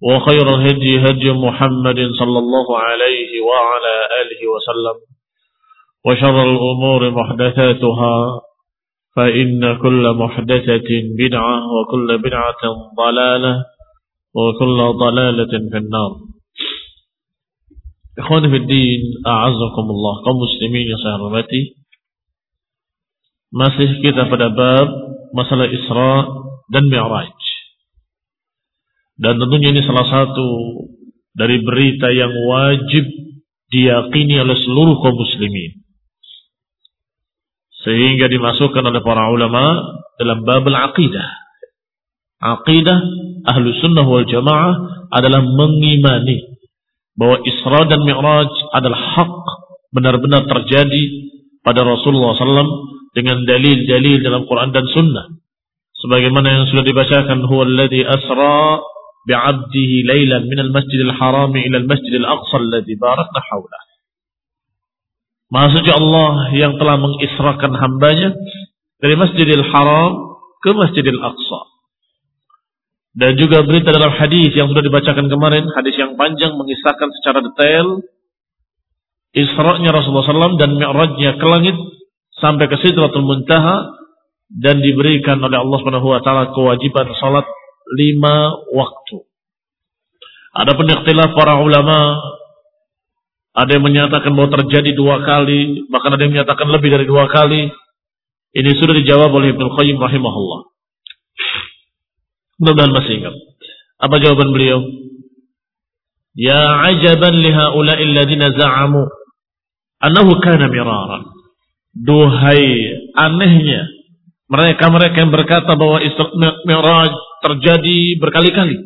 وخير الهدي هدي محمد صلى الله عليه وعلى آله وسلم. وشر الأمور محدثاتها فإن كل محدثة بدعة وكل بدعة ضلالة وكل ضلالة في النار. إخواني في الدين أعزكم الله. kaum muslimin yang saya hormati. Masih kita pada bab masalah Isra dan Mi'raj. Dan tentunya ini salah satu dari berita yang wajib diyakini oleh seluruh kaum muslimin. Sehingga dimasukkan oleh para ulama dalam bab al-aqidah. Aqidah ahlu sunnah wal jamaah adalah mengimani bahwa Isra dan Mi'raj adalah hak benar-benar terjadi pada Rasulullah SAW dengan dalil-dalil dalam Quran dan Sunnah. Sebagaimana yang sudah dibacakan, huwa asra بعبده ليلا من المسجد الحرام إلى المسجد الأقصى الذي باركنا حوله Maksudnya Allah yang telah mengisrakan hambanya dari Masjidil Haram ke Masjidil Aqsa. Dan juga berita dalam hadis yang sudah dibacakan kemarin, hadis yang panjang mengisahkan secara detail Isra'nya Rasulullah SAW dan Mi'rajnya ke langit sampai ke Sidratul Muntaha dan diberikan oleh Allah Subhanahu wa taala kewajiban salat lima waktu. Ada ikhtilaf para ulama, ada yang menyatakan bahwa terjadi dua kali, bahkan ada yang menyatakan lebih dari dua kali. Ini sudah dijawab oleh Ibnu Qayyim rahimahullah. Mudah-mudahan masih ingat. Apa jawaban beliau? Ya ajaban li haula'i alladziina za'amu annahu kana miraran. Duhai anehnya mereka-mereka yang berkata bahwa Isra Mi'raj terjadi berkali-kali.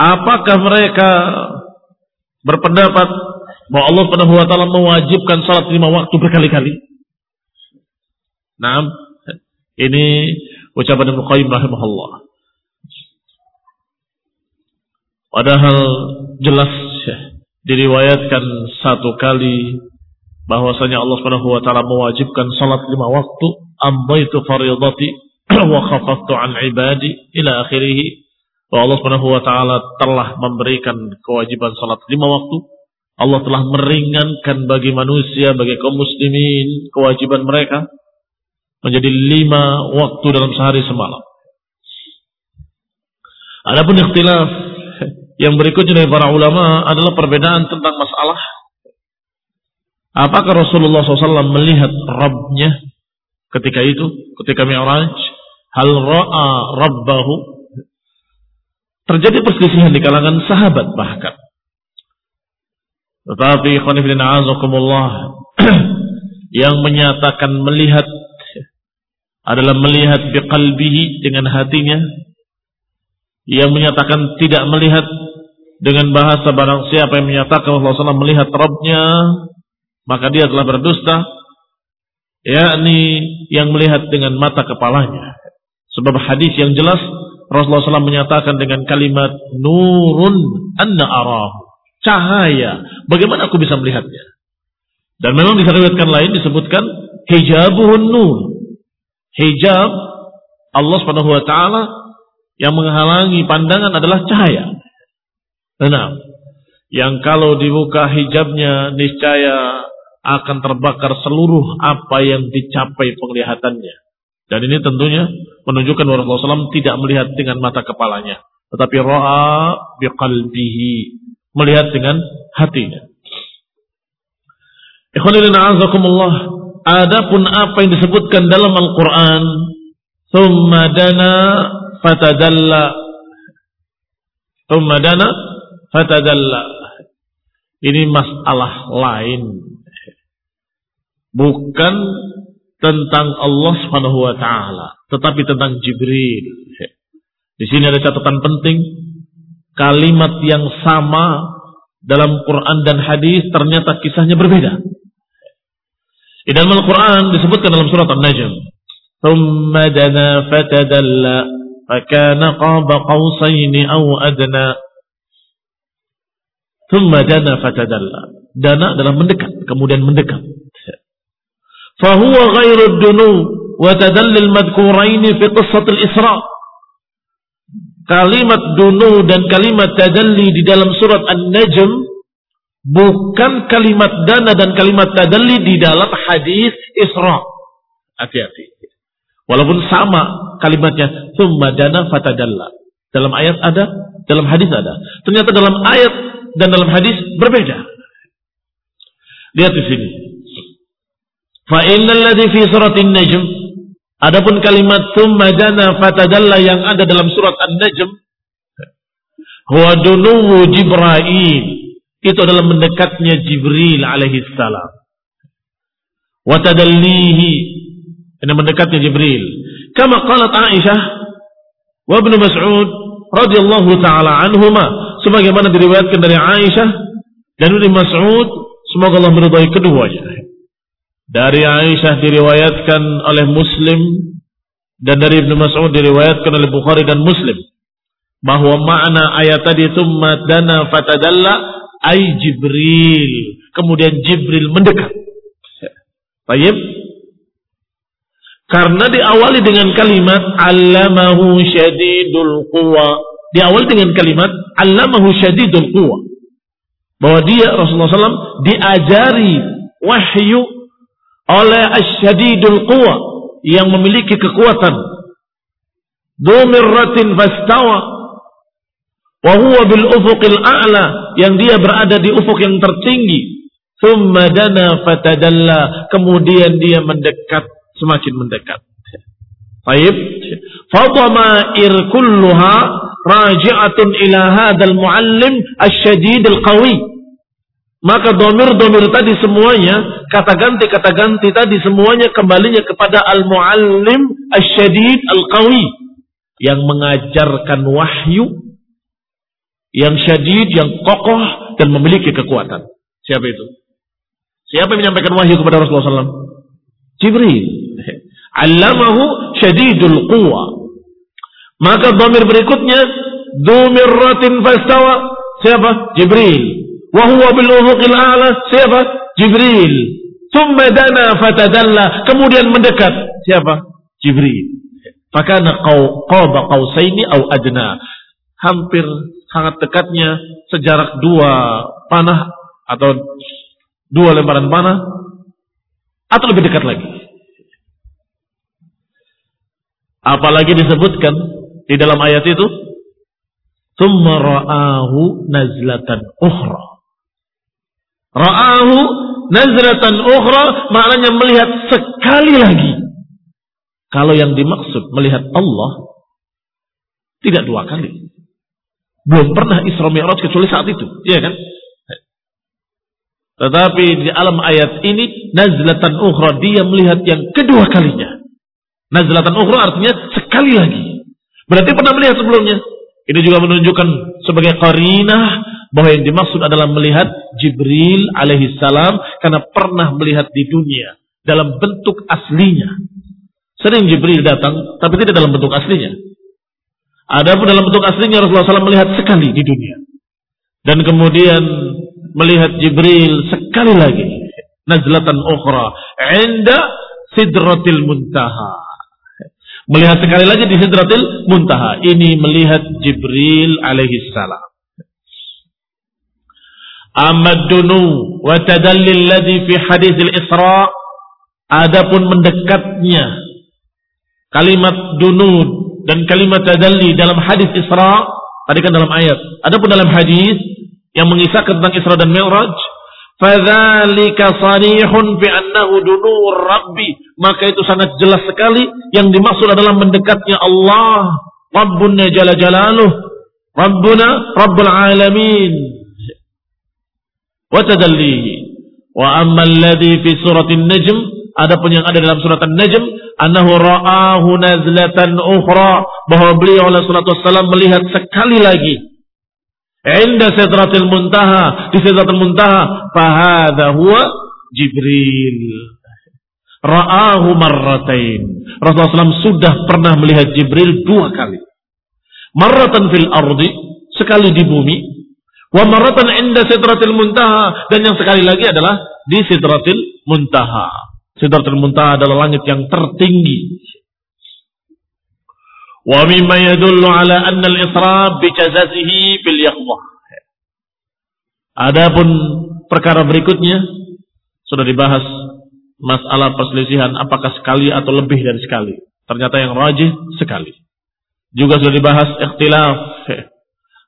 Apakah mereka berpendapat bahwa Allah Subhanahu wa taala mewajibkan salat lima waktu berkali-kali? Nah, ini ucapan Ibnu Qayyim rahimahullah. Padahal jelas diriwayatkan satu kali bahwasanya Allah Subhanahu wa taala mewajibkan salat lima waktu, ambaitu fardhati wa khafaftu an ibadi ila akhirih. Bahwa Allah Subhanahu wa taala telah memberikan kewajiban salat lima waktu. Allah telah meringankan bagi manusia, bagi kaum muslimin kewajiban mereka menjadi lima waktu dalam sehari semalam. Adapun ikhtilaf yang berikutnya dari para ulama adalah perbedaan tentang masalah Apakah Rasulullah SAW melihat Rabbnya ketika itu, ketika Mi'raj? Hal ra'a Rabbahu? Terjadi perselisihan di kalangan sahabat bahkan. Tetapi khonifidina azakumullah yang menyatakan melihat adalah melihat biqalbihi dengan hatinya yang menyatakan tidak melihat dengan bahasa barang siapa yang menyatakan Allah SAW melihat Rabbnya maka dia telah berdusta yakni yang melihat dengan mata kepalanya sebab hadis yang jelas Rasulullah SAW menyatakan dengan kalimat nurun anna arahu. Cahaya. Bagaimana aku bisa melihatnya? Dan memang di riwayatkan lain disebutkan hijabuhun nur. Hijab Allah Subhanahu wa taala yang menghalangi pandangan adalah cahaya. Nah, yang kalau dibuka hijabnya niscaya akan terbakar seluruh apa yang dicapai penglihatannya. Dan ini tentunya menunjukkan bahwa Rasulullah SAW tidak melihat dengan mata kepalanya. Tetapi ro'a biqalbihi. Melihat dengan hatinya. azakumullah. Adapun apa yang disebutkan dalam Al-Quran. Thumma dana fatadalla. Thumma dana fatadalla. Ini masalah lain. Bukan tentang Allah Subhanahu wa taala, tetapi tentang Jibril. Di sini ada catatan penting, kalimat yang sama dalam Quran dan hadis ternyata kisahnya berbeda. Di dalam Al-Quran disebutkan dalam surat An-Najm, ثم دنا فتدلى فكان قاب قوسين أو أدنى Thumma dana fatadalla. Dana adalah mendekat, kemudian mendekat. Ghairu dunu wa tadallil madkuraini fi qissatil Isra. Kalimat dunu dan kalimat tadalli di dalam surat An-Najm bukan kalimat dana dan kalimat tadalli di dalam hadis Isra. Hati-hati. Walaupun sama kalimatnya, thumma dana fatadalla. Dalam ayat ada, dalam hadis ada. Ternyata dalam ayat dan dalam hadis berbeda. Lihat di sini. Fa innal ladzi fi suratin najm adapun kalimat tsumma jana fatadalla yang ada dalam surat An-Najm huwa dunuwu Jibril itu adalah mendekatnya Jibril alaihi salam. Wa tadallihi ini mendekatnya Jibril. Kama qalat Aisyah wa Ibnu Mas'ud radhiyallahu taala anhuma sebagaimana diriwayatkan dari Aisyah dan Ibnu Mas'ud semoga Allah meridai keduanya. Dari Aisyah diriwayatkan oleh Muslim dan dari Ibnu Mas'ud diriwayatkan oleh Bukhari dan Muslim bahwa makna ayat tadi itu dana fatadalla ay Jibril. Kemudian Jibril mendekat. Baik. Karena diawali dengan kalimat allamahu syadidul quwa diawali dengan kalimat allamahu syadidul quwa. Bahwa dia Rasulullah SAW diajari wahyu oleh asyadidul quwa yang memiliki kekuatan. Dumirratin fastawa wa huwa bil ufuqil a'la yang dia berada di ufuk yang tertinggi. Thumma dana fatadalla kemudian dia mendekat semakin mendekat. Baik. Fadamair kulluha raji'atun ila hadzal muallim asy-syadid al-qawi. Maka domir-domir tadi semuanya, kata ganti-kata ganti tadi semuanya kembalinya kepada al-muallim asy-syadid al-qawi yang mengajarkan wahyu yang syadid, yang kokoh dan memiliki kekuatan. Siapa itu? Siapa yang menyampaikan wahyu kepada Rasulullah SAW? Jibril. Allamahu syadidul quwa. Maka domir berikutnya ratin fastawa siapa? Jibril. Wahuwa bil ufuqil a'la siapa? Jibril. Thumma dana fatadalla kemudian mendekat siapa? Jibril. Fakana qaba qausaini au adna. Hampir sangat dekatnya sejarak dua panah atau dua lembaran panah atau lebih dekat lagi. Apalagi disebutkan di dalam ayat itu thumma ra'ahu nazlatan ukhra ra'ahu nazlatan ukhra maknanya melihat sekali lagi kalau yang dimaksud melihat Allah tidak dua kali belum pernah Isra Mi'raj kecuali saat itu iya kan Tetapi di alam ayat ini nazlatan ukhra dia melihat yang kedua kalinya. Nazlatan ukhra artinya sekali lagi. Berarti pernah melihat sebelumnya. Ini juga menunjukkan sebagai qarinah bahwa yang dimaksud adalah melihat Jibril alaihi salam karena pernah melihat di dunia dalam bentuk aslinya. Sering Jibril datang tapi tidak dalam bentuk aslinya. Adapun dalam bentuk aslinya Rasulullah SAW melihat sekali di dunia. Dan kemudian melihat Jibril sekali lagi. Nazlatan ukhra. Inda sidratil muntaha. Melihat sekali lagi di sidratil muntaha. Ini melihat Jibril alaihi salam. Amad dunu wa tadallil ladhi fi hadis al-Isra. Adapun mendekatnya kalimat dunud dan kalimat tadalli dalam hadis Isra, tadi kan dalam ayat. Adapun dalam hadis yang mengisahkan tentang Isra dan Mi'raj, fadzalika sarihun bi annahu dunur rabbi, maka itu sangat jelas sekali yang dimaksud adalah mendekatnya Allah, Rabbuna jalla jalaluh, Rabbuna rabbul alamin. Wa tadallihi. Wa amma alladhi fi suratin najm, adapun yang ada dalam surat An-Najm, annahu ra'ahu nazlatan ukhra bahwa beliau oleh salatu wassalam melihat sekali lagi inda sidratil muntaha di sidratil muntaha fahadha huwa Jibril. Ra'ahu marratain. Rasulullah SAW sudah pernah melihat Jibril dua kali. Marratan fil ardi sekali di bumi wa marratan inda sidratil muntaha dan yang sekali lagi adalah di sidratil muntaha Sidratul Muntaha adalah langit yang tertinggi. Wa mimma yadullu ala anna al-isra bi jazazihi bil. Adapun perkara berikutnya sudah dibahas masalah perselisihan apakah sekali atau lebih dari sekali. Ternyata yang rajih sekali. Juga sudah dibahas ikhtilaf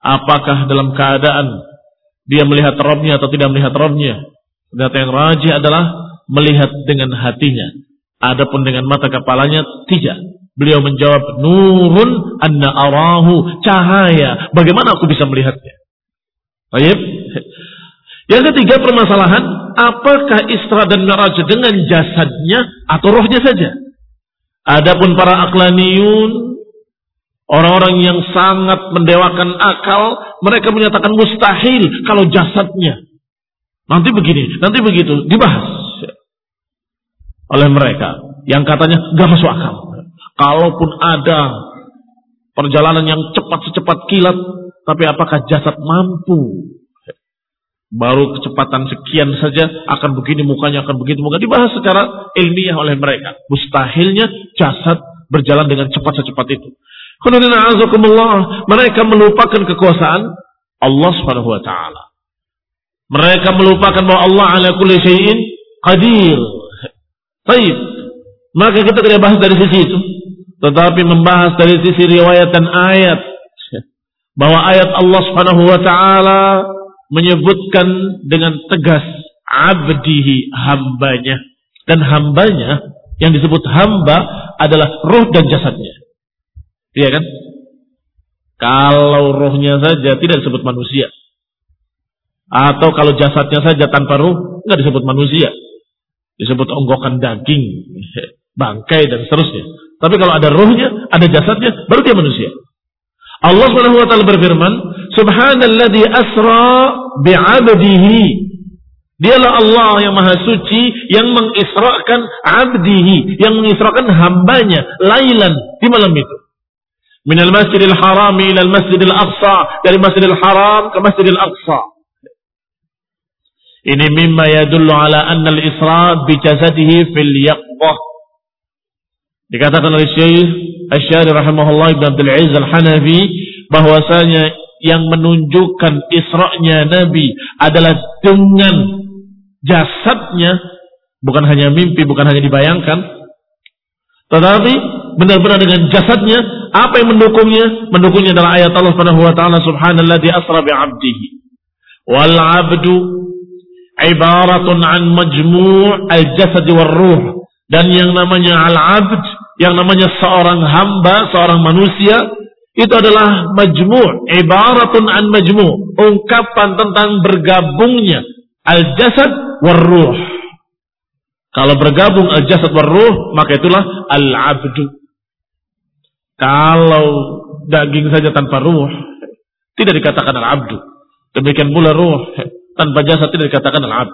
apakah dalam keadaan dia melihat robnya atau tidak melihat robnya. Ternyata yang rajih adalah melihat dengan hatinya. Adapun dengan mata kepalanya tidak. Beliau menjawab, nurun anna arahu, cahaya. Bagaimana aku bisa melihatnya? Baik. Yang ketiga permasalahan, apakah Isra dan Mi'raj dengan jasadnya atau rohnya saja? Adapun para aklaniyun, orang-orang yang sangat mendewakan akal, mereka menyatakan mustahil kalau jasadnya. Nanti begini, nanti begitu, dibahas oleh mereka yang katanya gak masuk akal. Kalaupun ada perjalanan yang cepat secepat kilat, tapi apakah jasad mampu? Baru kecepatan sekian saja akan begini mukanya akan begitu muka dibahas secara ilmiah oleh mereka. Mustahilnya jasad berjalan dengan cepat secepat itu. Mereka melupakan kekuasaan Allah Subhanahu wa taala. Mereka melupakan bahwa Allah ala kulli syai'in qadir. Baik. Maka kita tidak bahas dari sisi itu. Tetapi membahas dari sisi riwayat dan ayat. Bahwa ayat Allah subhanahu wa ta'ala menyebutkan dengan tegas abdihi hambanya. Dan hambanya yang disebut hamba adalah roh dan jasadnya. Iya kan? Kalau rohnya saja tidak disebut manusia. Atau kalau jasadnya saja tanpa roh, nggak disebut manusia disebut onggokan daging, bangkai dan seterusnya. Tapi kalau ada ruhnya, ada jasadnya, baru dia manusia. Allah Subhanahu wa taala berfirman, "Subhanalladzi asra bi'abdihi." Dialah Allah yang maha suci yang mengisrakan abdihi, yang mengisrakan hambanya lailan di malam itu. Minal masjidil haram ila masjidil aqsa, dari masjidil haram ke masjidil aqsa. Ini mimma yadullu ala anna al-isra bi jasadihi fil yaqbah. Dikatakan oleh Syekh Asy-Syari rahimahullah Ibn Abdul Aziz Al-Hanafi bahwasanya yang menunjukkan Isra'nya Nabi adalah dengan jasadnya bukan hanya mimpi, bukan hanya dibayangkan tetapi benar-benar dengan jasadnya apa yang mendukungnya? Mendukungnya adalah ayat Allah Subhanahu wa taala subhanalladzi asra bi 'abdihi wal 'abdu ibaratun an majmu' al-jasad war ruh dan yang namanya al-abd yang namanya seorang hamba seorang manusia itu adalah majmu' ibaratun an majmu' ungkapan tentang bergabungnya Al-jasad war-ruh. Kalau bergabung al-jasad war-ruh, maka itulah al-abdu. Kalau daging saja tanpa ruh, tidak dikatakan al-abdu. Demikian pula ruh tanpa jasad tidak dikatakan al-abd.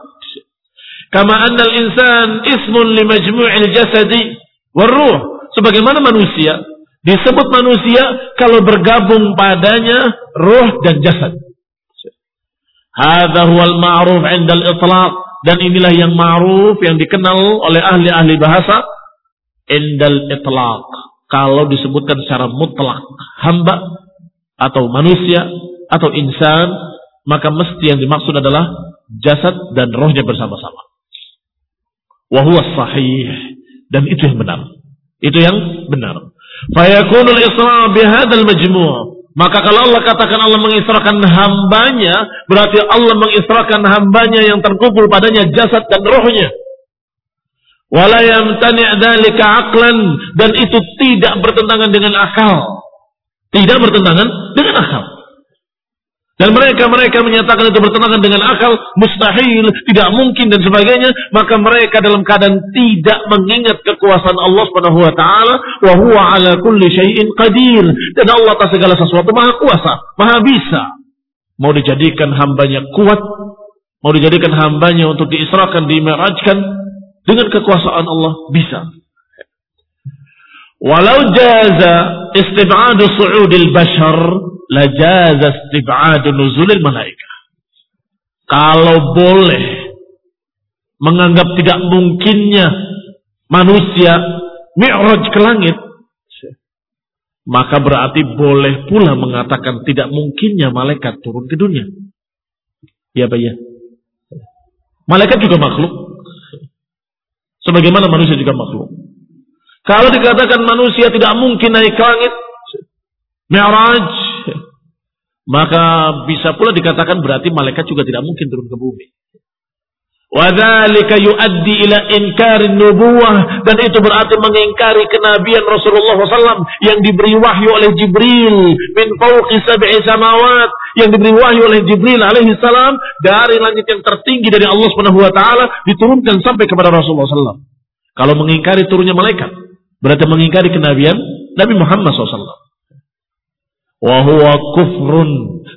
Kama anna al-insan ismun li majmu'il jasadi war-ruh. Sebagaimana manusia disebut manusia kalau bergabung padanya ruh dan jasad. Hadza huwal ma'ruf 'inda al-itlaq dan inilah yang ma'ruf yang dikenal oleh ahli-ahli bahasa indal itlaq. Kalau disebutkan secara mutlak hamba atau manusia atau insan, maka mesti yang dimaksud adalah jasad dan rohnya bersama-sama. Wahuwa sahih. Dan itu yang benar. Itu yang benar. Fayakunul isra bihadal majmu' Maka kalau Allah katakan Allah mengisrakan hambanya, berarti Allah mengisrakan hambanya yang terkumpul padanya jasad dan rohnya. Wala yamtani' aqlan dan itu tidak bertentangan dengan akal. Tidak bertentangan dengan akal. Dan mereka-mereka menyatakan itu bertentangan dengan akal, mustahil, tidak mungkin dan sebagainya, maka mereka dalam keadaan tidak mengingat kekuasaan Allah Subhanahu wa taala, wa huwa ala kulli syai'in qadir. Dan Allah atas segala sesuatu maha kuasa, maha bisa. Mau dijadikan hambanya kuat, mau dijadikan hambanya untuk diisrakan, dimerajkan dengan kekuasaan Allah bisa. Walau jaza istib'adu su'udil bashar, la jaza istib'adu nuzulil malaikah. Kalau boleh menganggap tidak mungkinnya manusia mi'raj ke langit, maka berarti boleh pula mengatakan tidak mungkinnya malaikat turun ke dunia. Ya, Pak ya. Malaikat juga makhluk. Sebagaimana manusia juga makhluk. Kalau dikatakan manusia tidak mungkin naik ke langit, Mi'raj, maka bisa pula dikatakan berarti malaikat juga tidak mungkin turun ke bumi. Wadhalika yuaddi ila inkari nubuwah dan itu berarti mengingkari kenabian Rasulullah SAW yang diberi wahyu oleh Jibril min fawqi sab'i samawat yang diberi wahyu oleh Jibril alaihi salam dari langit yang tertinggi dari Allah taala diturunkan sampai kepada Rasulullah SAW. Kalau mengingkari turunnya malaikat, Berarti mengingkari kenabian Nabi Muhammad SAW. Wahuwa kufrun.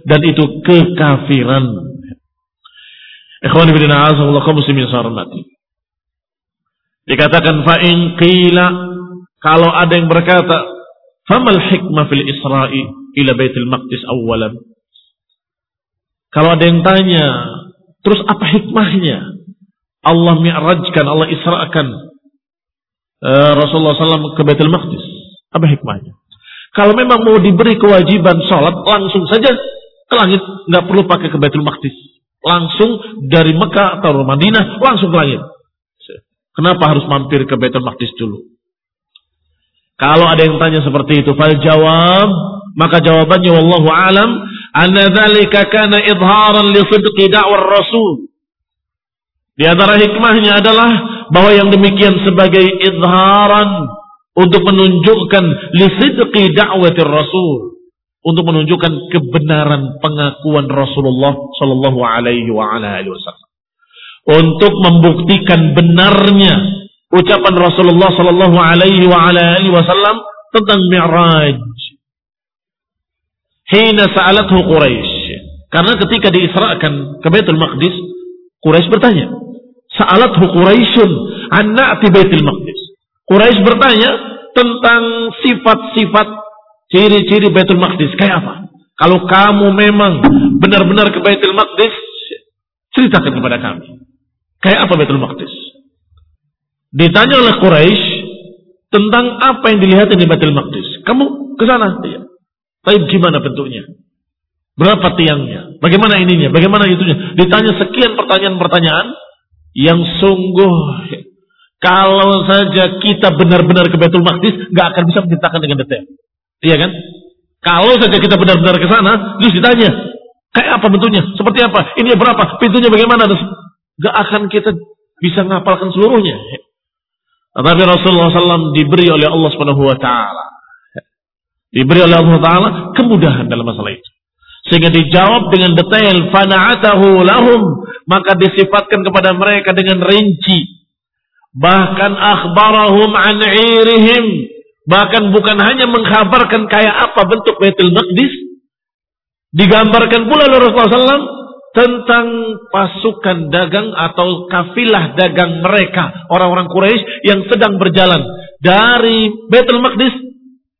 Dan itu kekafiran. Ikhwan ibn a'azahullah kaum muslimin sarmati. Dikatakan fa'in qila. Kalau ada yang berkata. Famal hikmah fil isra'i ila baitul maqdis awalan. Kalau ada yang tanya. Terus apa hikmahnya? Allah mi'rajkan, Allah isra'kan Eh, Rasulullah SAW ke Baitul Maqdis? Apa hikmahnya? Kalau memang mau diberi kewajiban sholat, langsung saja ke langit. Nggak perlu pakai ke Baitul Maqdis. Langsung dari Mekah atau Madinah, langsung ke langit. Kenapa harus mampir ke Baitul Maqdis dulu? Kalau ada yang tanya seperti itu, fal jawab, maka jawabannya wallahu alam, anna dzalika kana idharan li sidqi da'war rasul. Di antara hikmahnya adalah bahwa yang demikian sebagai izharan untuk menunjukkan lisidqi da'watir rasul untuk menunjukkan kebenaran pengakuan Rasulullah sallallahu alaihi wasallam. Untuk membuktikan benarnya ucapan Rasulullah sallallahu alaihi wasallam tentang Mi'raj. Hina sa'alathu Quraisy karena ketika diisrakan ke Baitul Maqdis Quraisy bertanya Sa'alathu Quraisyun an na'ti Baitul Maqdis. Quraisy bertanya tentang sifat-sifat ciri-ciri Baitul Maqdis. Kayak apa? Kalau kamu memang benar-benar ke Baitul Maqdis, ceritakan kepada kami. Kayak apa Baitul Maqdis? Ditanya oleh Quraisy tentang apa yang dilihat di Baitul Maqdis. Kamu ke sana? Iya. Tapi gimana bentuknya? Berapa tiangnya? Bagaimana ininya? Bagaimana itunya? Ditanya sekian pertanyaan-pertanyaan yang sungguh kalau saja kita benar-benar ke Baitul Maqdis nggak akan bisa menceritakan dengan detail. Iya kan? Kalau saja kita benar-benar ke sana, terus ditanya, kayak apa bentuknya? Seperti apa? Ini berapa? Pintunya bagaimana? Gak akan kita bisa ngapalkan seluruhnya. Tetapi Rasulullah SAW diberi oleh Allah Subhanahu Wa Taala, diberi oleh Allah Taala kemudahan dalam masalah itu. Sehingga dijawab dengan detail fana'atahu lahum maka disifatkan kepada mereka dengan rinci. Bahkan akhbarahum an irihim. Bahkan bukan hanya mengkabarkan kayak apa bentuk Baitul Maqdis. Digambarkan pula oleh Rasulullah SAW tentang pasukan dagang atau kafilah dagang mereka. Orang-orang Quraisy yang sedang berjalan dari Baitul Maqdis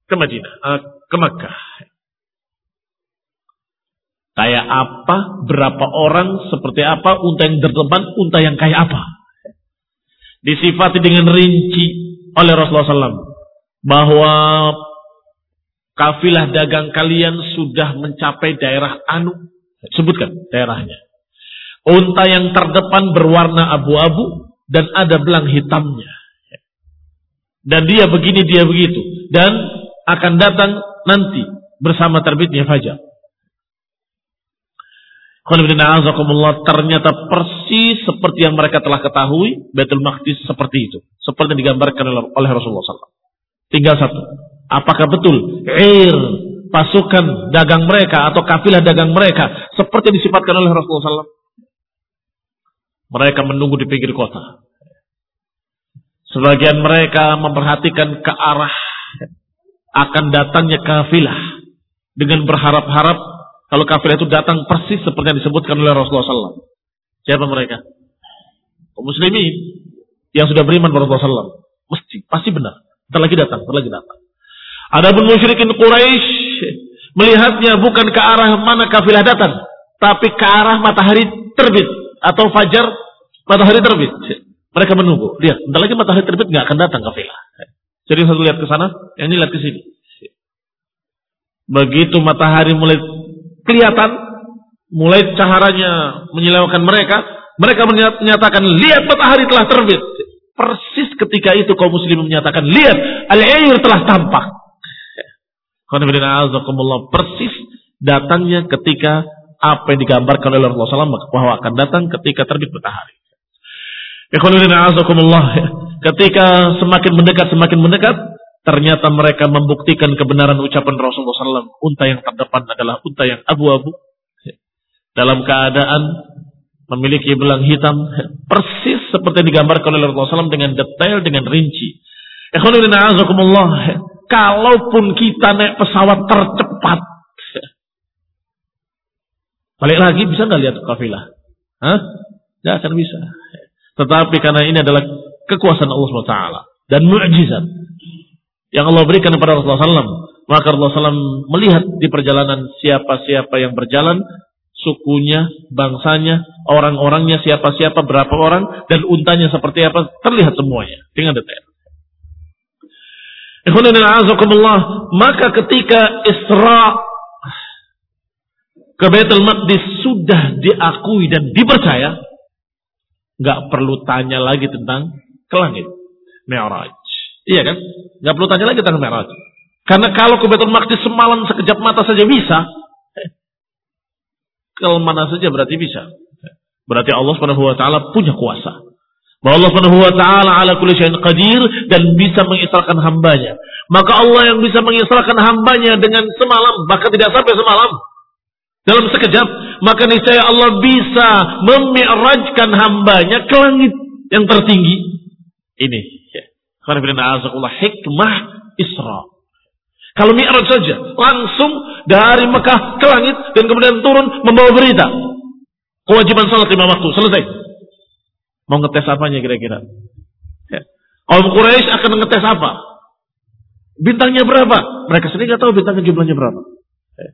ke Madinah, eh, ke Makkah. Kayak apa, berapa orang, seperti apa, unta yang terdepan, unta yang kayak apa. Disifati dengan rinci oleh Rasulullah SAW. Bahwa kafilah dagang kalian sudah mencapai daerah Anu. Sebutkan daerahnya. Unta yang terdepan berwarna abu-abu dan ada belang hitamnya. Dan dia begini, dia begitu. Dan akan datang nanti bersama terbitnya fajar. Ternyata persis seperti yang mereka telah ketahui, Betul Maqdis seperti itu. Seperti yang digambarkan oleh Rasulullah SAW. Tinggal satu. Apakah betul air pasukan dagang mereka atau kafilah dagang mereka seperti disifatkan oleh Rasulullah SAW? Mereka menunggu di pinggir kota. Sebagian mereka memperhatikan ke arah akan datangnya kafilah dengan berharap-harap kalau kafilah itu datang persis seperti yang disebutkan oleh Rasulullah SAW. Siapa mereka? Muslimin yang sudah beriman kepada Rasulullah SAW. Mesti, pasti benar. Ntar lagi datang, ntar lagi datang. Adapun musyrikin Quraisy melihatnya bukan ke arah mana kafilah datang, tapi ke arah matahari terbit atau fajar matahari terbit. Mereka menunggu. Lihat, ntar lagi matahari terbit nggak akan datang kafilah. Jadi satu lihat ke sana, yang ini lihat ke sini. Begitu matahari mulai kelihatan mulai caharanya menyilaukan mereka, mereka menyatakan lihat matahari telah terbit. Persis ketika itu kaum muslimin menyatakan lihat al-air telah tampak. Persis datangnya ketika apa yang digambarkan oleh Rasulullah SAW bahwa akan datang ketika terbit matahari. Ketika semakin mendekat semakin mendekat Ternyata mereka membuktikan kebenaran ucapan Rasulullah SAW. Unta yang terdepan adalah unta yang abu-abu. Dalam keadaan memiliki belang hitam. Persis seperti digambarkan oleh Rasulullah SAW dengan detail, dengan rinci. Kalaupun kita naik pesawat tercepat. Balik lagi bisa nggak lihat kafilah? Hah? Nggak akan bisa. Tetapi karena ini adalah kekuasaan Allah SWT dan mujizat yang Allah berikan kepada Rasulullah SAW. Maka Rasulullah SAW melihat di perjalanan siapa-siapa yang berjalan, sukunya, bangsanya, orang-orangnya, siapa-siapa, berapa orang, dan untanya seperti apa, terlihat semuanya dengan detail. Maka ketika Isra ke Baitul Maqdis sudah diakui dan dipercaya, nggak perlu tanya lagi tentang ke langit. Mi'raj. Iya kan? Gak perlu tanya lagi tentang Mi'raj. Karena kalau ke Baitul Maqdis semalam sekejap mata saja bisa. Kalau mana saja berarti bisa. Berarti Allah Subhanahu wa taala punya kuasa. Bahwa Allah Subhanahu wa taala ala kulli syai'in qadir dan bisa mengisrakan hambanya. Maka Allah yang bisa mengisrakan hambanya dengan semalam, bahkan tidak sampai semalam. Dalam sekejap, maka niscaya Allah bisa memi'rajkan hambanya ke langit yang tertinggi. Ini hikmah Isra. Kalau Mi'raj saja, langsung dari Mekah ke langit dan kemudian turun membawa berita. Kewajiban salat lima waktu, selesai. Mau ngetes apanya kira-kira? Ya. Om Quraisy akan ngetes apa? Bintangnya berapa? Mereka sendiri nggak tahu bintangnya jumlahnya berapa. Ya.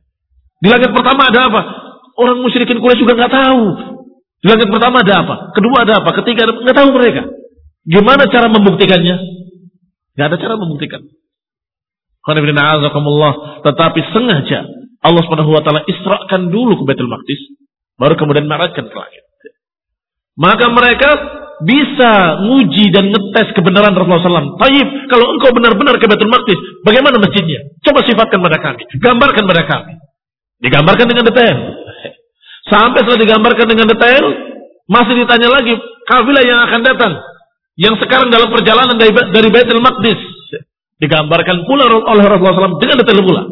Di langit pertama ada apa? Orang musyrikin Quraisy juga nggak tahu. Di langit pertama ada apa? Kedua ada apa? Ketiga ada nggak tahu mereka. Gimana cara membuktikannya? Gak ada cara membuktikan. Tetapi sengaja Allah Subhanahu wa taala israkan dulu ke Baitul Maqdis, baru kemudian marahkan ke langit. Maka mereka bisa nguji dan ngetes kebenaran Rasulullah SAW. Taib, kalau engkau benar-benar ke Baitul Maqdis, bagaimana masjidnya? Coba sifatkan pada kami, gambarkan pada kami. Digambarkan dengan detail. Sampai setelah digambarkan dengan detail, masih ditanya lagi kafilah yang akan datang yang sekarang dalam perjalanan dari, dari Baitul Maqdis digambarkan pula oleh Rasulullah SAW dengan detail pula.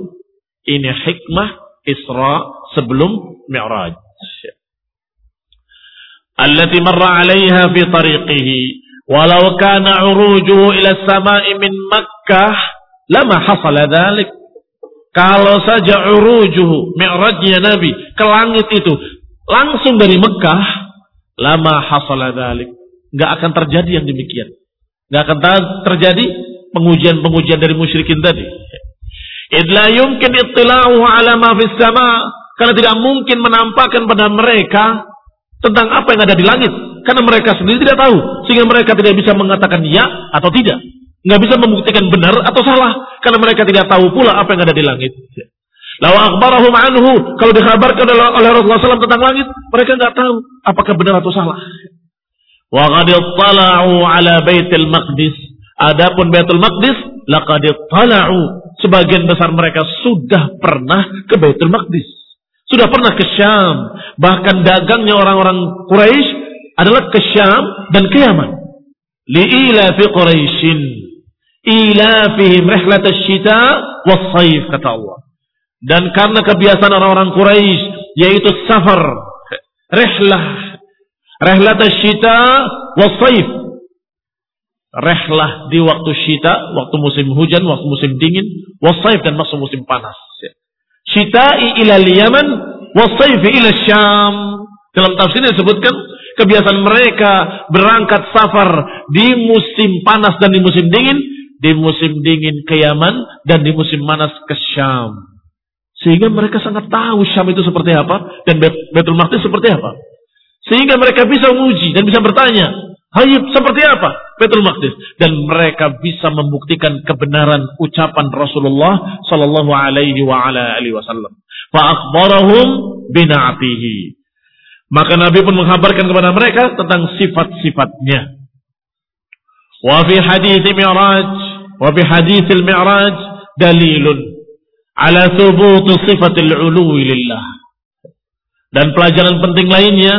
Ini hikmah Isra sebelum Mi'raj. allati marra 'alaiha fi tariqihi walau kana 'urujuhu ila as-sama'i min Makkah lama hasala dhalik kalau saja urujuhu mi'rajnya Nabi ke langit itu langsung dari Mekah lama hasala dhalik nggak akan terjadi yang demikian nggak akan terjadi pengujian-pengujian dari musyrikin tadi idla yumkin ittila'uhu ala ma fis sama karena tidak mungkin menampakkan pada mereka tentang apa yang ada di langit. Karena mereka sendiri tidak tahu. Sehingga mereka tidak bisa mengatakan ya atau tidak. Nggak bisa membuktikan benar atau salah. Karena mereka tidak tahu pula apa yang ada di langit. Lawa akbarahum anhu. Kalau dikabarkan oleh Rasulullah SAW tentang langit. Mereka nggak tahu apakah benar atau salah. Wa tala'u ala baitil maqdis. Adapun baitul maqdis. Laqad tala'u. Sebagian besar mereka sudah pernah ke baitul maqdis. Sudah pernah ke Syam. Bahkan dagangnya orang-orang Quraisy adalah ke Syam dan ke Yaman. Li'ila fi Quraisyin. Ilafihim rihlat syita was-saif kata Allah. Dan karena kebiasaan orang-orang Quraisy yaitu safar, rihlah, rihlat syita was-saif. Rehlah di waktu syita, waktu musim hujan, waktu musim dingin, wasaif dan masuk musim panas. Syita'i ila Yaman wasayfi ila Syam. Dalam tafsir disebutkan kebiasaan mereka berangkat safar di musim panas dan di musim dingin, di musim dingin ke Yaman dan di musim panas ke Syam. Sehingga mereka sangat tahu Syam itu seperti apa dan Betul Maqdis seperti apa. Sehingga mereka bisa menguji dan bisa bertanya, Hayib seperti apa? Betul Maqdis. Dan mereka bisa membuktikan kebenaran ucapan Rasulullah Sallallahu Alaihi wa ala Wasallam. Fa'akbarahum bina'atihi. Maka Nabi pun menghabarkan kepada mereka tentang sifat-sifatnya. Wa fi hadis Mi'raj, wa fi hadis Mi'raj dalilun ala thubut sifatil uluwi lillah. Dan pelajaran penting lainnya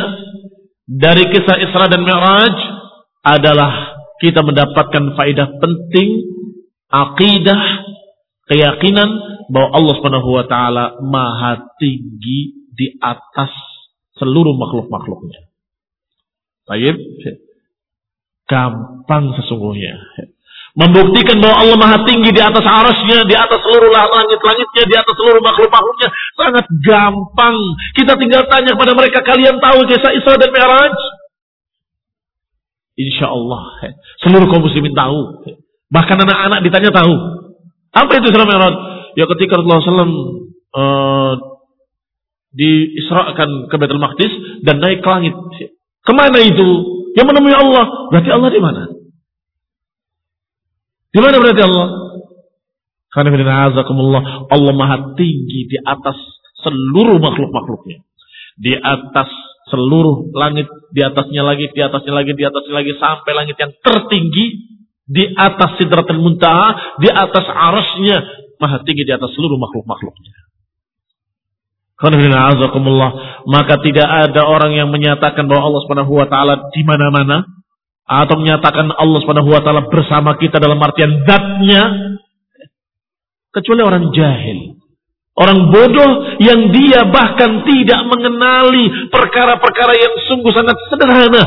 dari kisah Isra dan Mi'raj adalah kita mendapatkan faedah penting akidah keyakinan bahwa Allah Subhanahu wa taala maha tinggi di atas seluruh makhluk-makhluknya. Baik, gampang sesungguhnya. Membuktikan bahwa Allah maha tinggi di atas arasnya, di atas seluruh langit-langitnya, di atas seluruh makhluk-makhluknya. Sangat gampang. Kita tinggal tanya kepada mereka, kalian tahu kisah Isra dan Mi'raj? Insya Allah. Seluruh kaum muslimin tahu. Bahkan anak-anak ditanya tahu. Apa itu Isra Mi'raj? Ya ketika Rasulullah SAW uh, diisrakan ke Baitul Maqdis dan naik ke langit. Ke mana itu? Yang menemui Allah. Berarti Allah di mana? Di mana berarti Allah? Karena Allah maha tinggi di atas seluruh makhluk-makhluknya. Di atas seluruh langit di atasnya lagi, di atasnya lagi, di atasnya lagi sampai langit yang tertinggi di atas sidratul muntaha, di atas arasnya maha tinggi di atas seluruh makhluk-makhluknya. Maka tidak ada orang yang menyatakan bahwa Allah Subhanahu wa taala di mana-mana atau menyatakan Allah Subhanahu wa taala bersama kita dalam artian zatnya kecuali orang jahil. Orang bodoh yang dia bahkan tidak mengenali perkara-perkara yang sungguh sangat sederhana.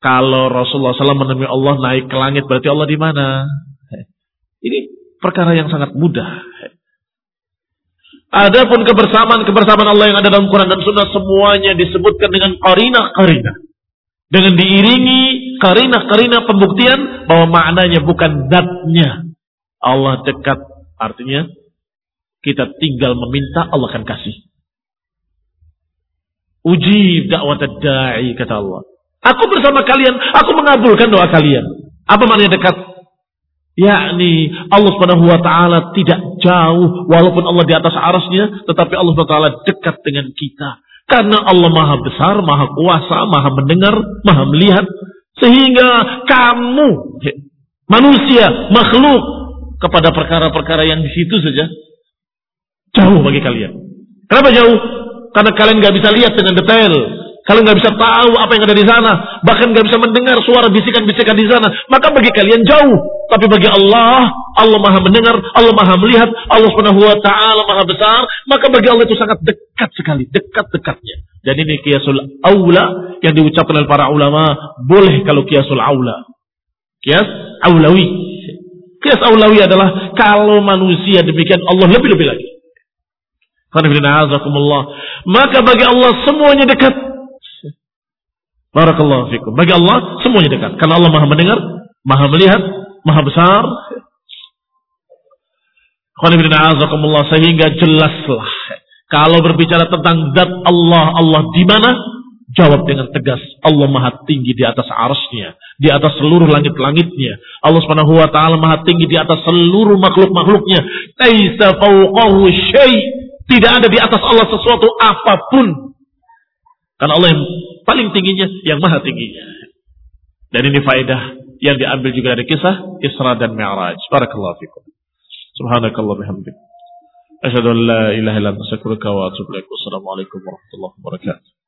Kalau Rasulullah SAW menemui Allah naik ke langit berarti Allah di mana? Ini perkara yang sangat mudah. Adapun kebersamaan-kebersamaan Allah yang ada dalam Quran dan Sunnah semuanya disebutkan dengan karinah-karinah. Dengan diiringi karinah-karinah pembuktian bahwa maknanya bukan zatnya. Allah dekat artinya kita tinggal meminta, Allah akan kasih. Uji dakwah da'i, kata Allah. Aku bersama kalian, aku mengabulkan doa kalian. Apa maknanya dekat? Yakni Allah Subhanahu wa taala tidak jauh walaupun Allah di atas arasnya, tetapi Allah Subhanahu wa taala dekat dengan kita. Karena Allah Maha besar, Maha kuasa, Maha mendengar, Maha melihat sehingga kamu manusia, makhluk kepada perkara-perkara yang di situ saja Jauh bagi kalian. Kenapa jauh? Karena kalian nggak bisa lihat dengan detail. Kalian nggak bisa tahu apa yang ada di sana. Bahkan nggak bisa mendengar suara bisikan-bisikan di sana. Maka bagi kalian jauh. Tapi bagi Allah, Allah maha mendengar, Allah maha melihat, Allah subhanahu wa ta'ala maha besar. Maka bagi Allah itu sangat dekat sekali, dekat-dekatnya. Dan ini kiasul aula yang diucapkan oleh para ulama, boleh kalau kiasul aula. Kias aulawi. Kias aulawi adalah kalau manusia demikian Allah lebih-lebih lagi. Maka bagi Allah semuanya dekat. Barakallahu fikum. Bagi Allah semuanya dekat. Karena Allah maha mendengar, maha melihat, maha besar. Sehingga jelaslah. Kalau berbicara tentang zat Allah, Allah di mana? Jawab dengan tegas. Allah maha tinggi di atas arasnya. Di atas seluruh langit-langitnya. Allah subhanahu wa ta'ala maha tinggi di atas seluruh makhluk-makhluknya. Taisa fauqahu syai' Tidak ada di atas Allah sesuatu apa pun. Karena Allah yang paling tingginya, yang maha tingginya. Dan ini faedah yang diambil juga dari kisah Isra dan Mi'raj. Barakallahu fikum. Subhanakallah bihamdik. Asyhadu an la ilaha wa atubu. Wassalamualaikum warahmatullahi wabarakatuh.